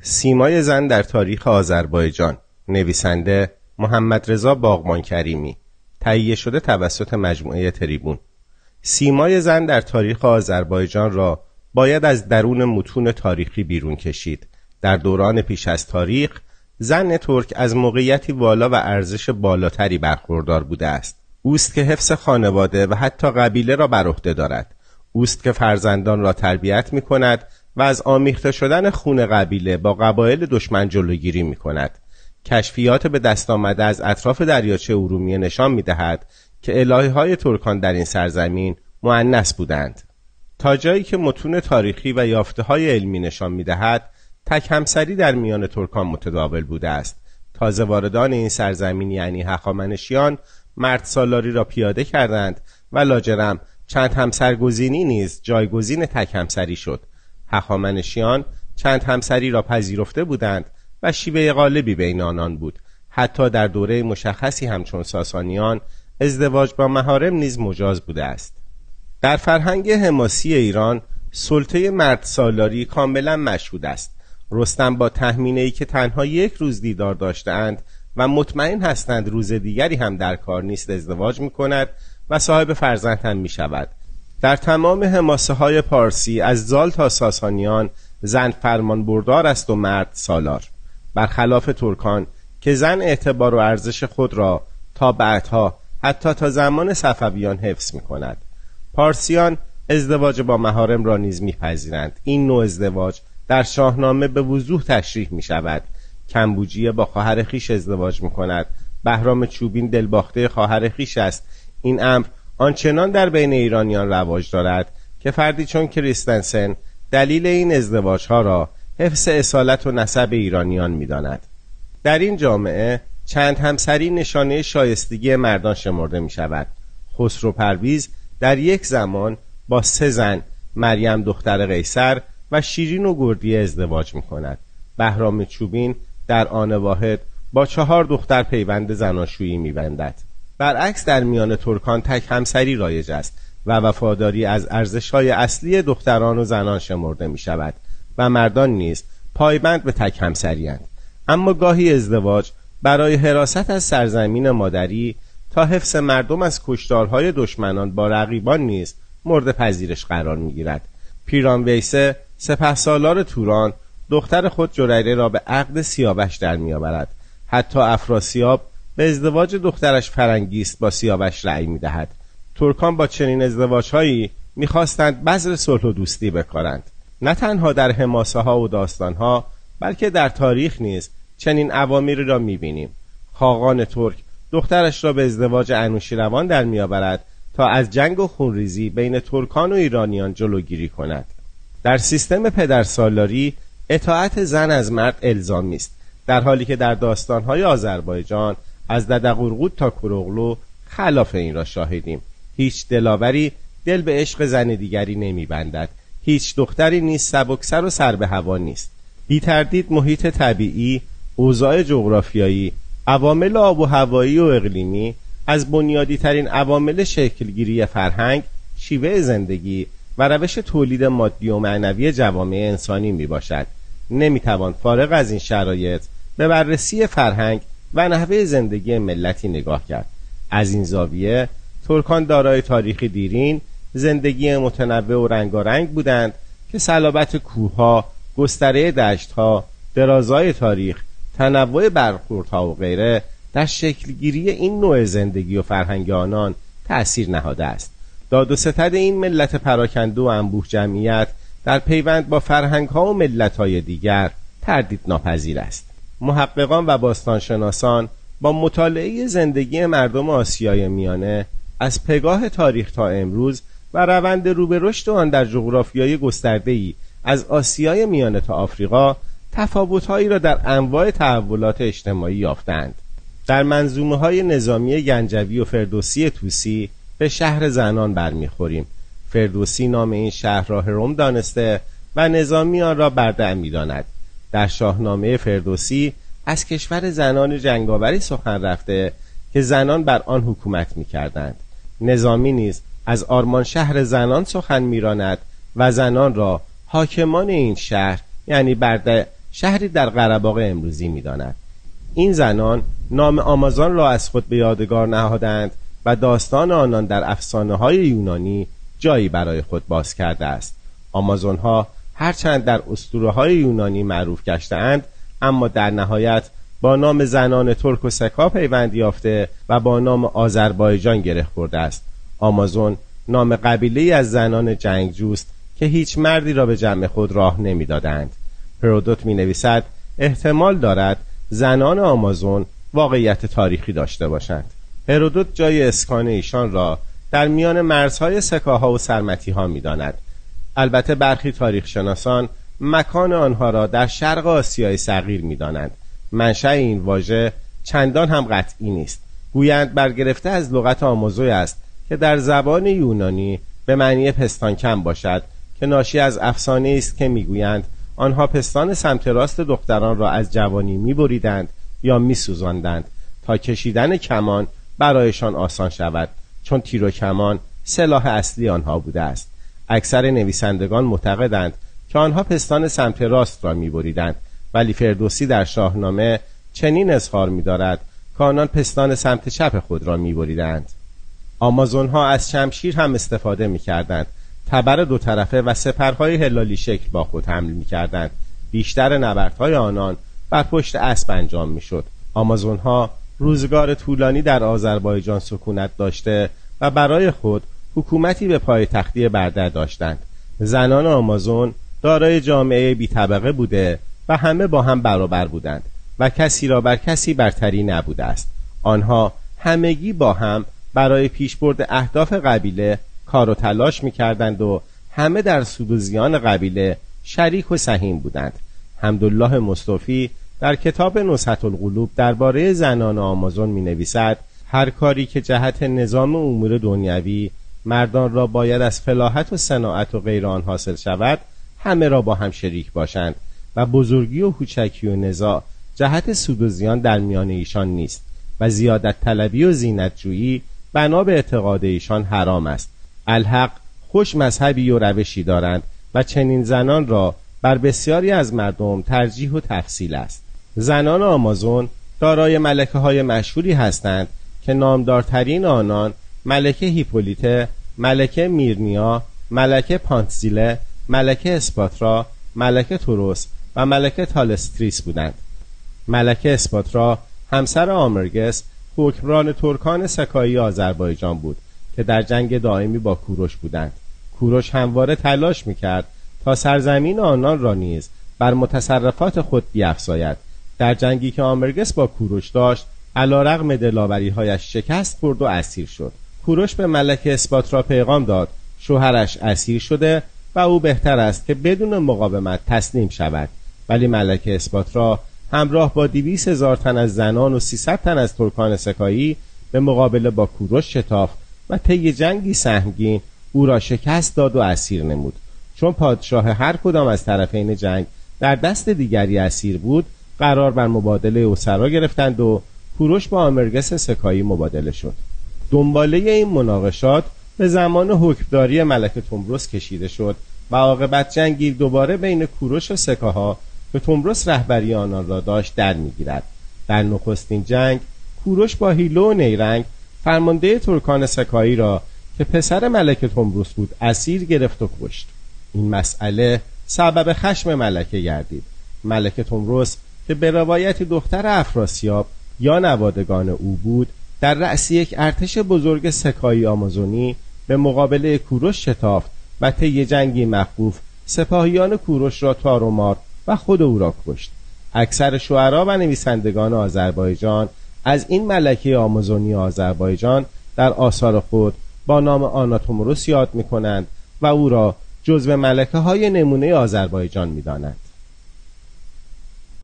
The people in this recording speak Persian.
سیمای زن در تاریخ آذربایجان نویسنده محمد رضا باغبان کریمی تهیه شده توسط مجموعه تریبون. سیمای زن در تاریخ آذربایجان را باید از درون متون تاریخی بیرون کشید. در دوران پیش از تاریخ زن ترک از موقعیتی والا و ارزش بالاتری برخوردار بوده است. اوست که حفظ خانواده و حتی قبیله را بر عهده دارد. اوست که فرزندان را تربیت می کند و از آمیخته شدن خون قبیله با قبایل دشمن جلوگیری می کند. کشفیات به دست آمده از اطراف دریاچه ارومیه نشان می دهد که الهی های ترکان در این سرزمین معنس بودند. تا جایی که متون تاریخی و یافته های علمی نشان می دهد تک همسری در میان ترکان متداول بوده است. تازه واردان این سرزمین یعنی هخامنشیان مرد سالاری را پیاده کردند و لاجرم چند همسرگزینی نیز جایگزین تک همسری شد هخامنشیان چند همسری را پذیرفته بودند و شیوه غالبی بین آنان بود. حتی در دوره مشخصی همچون ساسانیان ازدواج با مهارم نیز مجاز بوده است. در فرهنگ حماسی ایران سلطه مرد سالاری کاملا مشهود است. رستم با تحمینه ای که تنها یک روز دیدار داشتهاند و مطمئن هستند روز دیگری هم در کار نیست ازدواج می کند و صاحب فرزند هم می شود در تمام حماسه های پارسی از زال تا ساسانیان زن فرمان بردار است و مرد سالار. برخلاف ترکان که زن اعتبار و ارزش خود را تا بعدها حتی تا زمان صفویان حفظ می کند پارسیان ازدواج با مهارم را نیز میپذیرند. این نوع ازدواج در شاهنامه به وضوح تشریح می شود کمبوجیه با خواهر خیش ازدواج می کند بهرام چوبین دلباخته خواهر خیش است. این امر آنچنان در بین ایرانیان رواج دارد که فردی چون کریستنسن دلیل این ازدواج ها را حفظ اصالت و نسب ایرانیان می داند. در این جامعه چند همسری نشانه شایستگی مردان شمرده می شود خسرو پرویز در یک زمان با سه زن مریم دختر قیصر و شیرین و گردی ازدواج می کند بهرام چوبین در آن واحد با چهار دختر پیوند زناشویی می بندد. برعکس در میان ترکان تک همسری رایج است و وفاداری از ارزشهای اصلی دختران و زنان شمرده می شود و مردان نیز پایبند به تک همسری اما گاهی ازدواج برای حراست از سرزمین مادری تا حفظ مردم از کشتارهای دشمنان با رقیبان نیز مورد پذیرش قرار می گیرد پیران ویسه سپه سالار توران دختر خود جریره را به عقد سیاوش در می آورد. حتی افراسیاب به ازدواج دخترش فرنگیست با سیاوش رأی می‌دهد. ترکان با چنین ازدواجهایی می‌خواستند بذر صلح و دوستی بکارند. نه تنها در حماسه ها و داستان ها بلکه در تاریخ نیز چنین عوامری را می‌بینیم. خاقان ترک دخترش را به ازدواج انوشیروان در میآورد تا از جنگ و خونریزی بین ترکان و ایرانیان جلوگیری کند. در سیستم پدرسالاری اطاعت زن از مرد الزامی است در حالی که در داستانهای آذربایجان از ددقورقود تا کروغلو خلاف این را شاهدیم. هیچ دلاوری دل به عشق زن دیگری نمیبندد. هیچ دختری نیست سبکسر و سر به هوا نیست. بی تردید محیط طبیعی اوضاع جغرافیایی عوامل آب و هوایی و اقلیمی از بنیادی ترین عوامل شکلگیری فرهنگ شیوه زندگی و روش تولید مادی و معنوی جوامع انسانی می باشد نمی توان فارغ از این شرایط به بررسی فرهنگ و نحوه زندگی ملتی نگاه کرد. از این زاویه ترکان دارای تاریخی دیرین زندگی متنوع و رنگارنگ بودند که صلابت کوهها گستره دشتها درازای تاریخ تنوع برخوردها و غیره در شکلگیری این نوع زندگی و فرهنگ آنان تأثیر نهاده است. داد و ستد این ملت پراکنده و انبوه جمعیت در پیوند با فرهنگ ها و ملت های دیگر تردید ناپذیر است. محققان و باستانشناسان با مطالعه زندگی مردم آسیای میانه از پگاه تاریخ تا امروز و روند رو به رشد آن در جغرافیای گسترده‌ای از آسیای میانه تا آفریقا تفاوتهایی را در انواع تحولات اجتماعی یافتند. در منظومه های نظامی گنجوی و فردوسی توسی به شهر زنان برمیخوریم. فردوسی نام این شهر را هرم دانسته و نظامی آن را برده می‌داند. در شاهنامه فردوسی از کشور زنان جنگاوری سخن رفته که زنان بر آن حکومت می کردند. نظامی نیز از آرمان شهر زنان سخن میراند و زنان را حاکمان این شهر یعنی برده شهری در قرهباغ امروزی می‌داند این زنان نام آمازون را از خود به یادگار نهادند و داستان آنان در افسانه های یونانی جایی برای خود باز کرده است آمازون ها هرچند در اسطوره های یونانی معروف گشتهاند اما در نهایت با نام زنان ترک و سکا پیوند یافته و با نام آذربایجان گره خورده است. آمازون نام قبیله از زنان جنگجوست که هیچ مردی را به جمع خود راه نمی‌دادند. هرودوت می نویسد احتمال دارد زنان آمازون واقعیت تاریخی داشته باشند. هرودوت جای اسکان ایشان را در میان مرزهای سکاها و سرمتی ها می داند. البته برخی تاریخ شناسان مکان آنها را در شرق آسیای صغیر می دانند. منشأ این واژه چندان هم قطعی نیست گویند برگرفته از لغت آموزوی است که در زبان یونانی به معنی پستان کم باشد که ناشی از افسانه است که می‌گویند آنها پستان سمت راست دختران را از جوانی میبریدند یا میسوزاندند تا کشیدن کمان برایشان آسان شود چون تیر و کمان سلاح اصلی آنها بوده است اکثر نویسندگان معتقدند که آنها پستان سمت راست را میبریدند ولی فردوسی در شاهنامه چنین اظهار می‌دارد که آنان پستان سمت چپ خود را می‌بریدند. آمازون ها از شمشیر هم استفاده می‌کردند. تبر دو طرفه و سپرهای هلالی شکل با خود حمل می‌کردند. بیشتر نبردهای آنان بر پشت اسب انجام می‌شد. آمازون ها روزگار طولانی در آذربایجان سکونت داشته و برای خود حکومتی به پای تختی بردر داشتند. زنان آمازون دارای جامعه بی طبقه بوده و همه با هم برابر بودند و کسی را بر کسی برتری نبوده است. آنها همگی با هم برای پیشبرد اهداف قبیله کار و تلاش می‌کردند و همه در سود و زیان قبیله شریک و سهیم بودند. حمدالله مصطفی در کتاب نصحت القلوب درباره زنان آمازون می نویسد هر کاری که جهت نظام امور دنیوی مردان را باید از فلاحت و صناعت و غیر آن حاصل شود همه را با هم شریک باشند و بزرگی و کوچکی و نزاع جهت سود و زیان در میان ایشان نیست و زیادت طلبی و زینت جویی بنا به اعتقاد ایشان حرام است. الحق خوش مذهبی و روشی دارند و چنین زنان را بر بسیاری از مردم ترجیح و تفصیل است. زنان آمازون دارای ملکه های مشهوری هستند که نامدارترین آنان ملکه هیپولیته ملکه میرنیا ملکه پانتزیله ملکه اسپاترا ملکه توروس و ملکه تالستریس بودند. ملکه اسپاترا همسر آمرگس حکمران ترکان سکایی آذربایجان بود که در جنگ دائمی با کوروش بودند. کوروش همواره تلاش می‌کرد تا سرزمین آنان را نیز بر متصرفات خود بیافزاید. در جنگی که آمرگس با کوروش داشت علا رغم هایش شکست خورد و اسیر شد. کوروش به ملکه اسپاترا پیغام داد. شوهرش اسیر شده و او بهتر است که بدون مقاومت تسلیم شود. ولی ملکه اسپاترا همراه با دیویس هزار تن از زنان و سیصد تن از ترکان سکایی به مقابله با کوروش شتاف و طی جنگی سهمگین او را شکست داد و اسیر نمود. چون پادشاه هر کدام از طرفین جنگ در دست دیگری اسیر بود قرار بر مبادله اوسرا گرفتند و کوروش با آمرگس سکایی مبادله شد. دنباله این مناقشات به زمان حکمداری ملکه تومبروس کشیده شد و عاقبت جنگی دوباره بین کوروش و سکاها که تومبروس رهبری آنان را داشت در می‌گیرد. در نخستین جنگ کوروش با هیلو و نیرنگ فرمانده ترکان سکایی را که پسر ملکه تومبروس بود اسیر گرفت و کشت. این مسئله سبب خشم ملکه گردید. ملکه تومبروس که به روایت دختر افراسیاب یا نوادگان او بود در رأس یک ارتش بزرگ سکایی آمازونی به مقابله کوروش شتافت و طی جنگی مخوف سپاهیان کوروش را تار و مار و خود او را کشت اکثر شعرا و نویسندگان آذربایجان از این ملکه آمازونی آذربایجان در آثار خود با نام آناتومروس یاد می کنند و او را جزو ملکه های نمونه آذربایجان می دانند.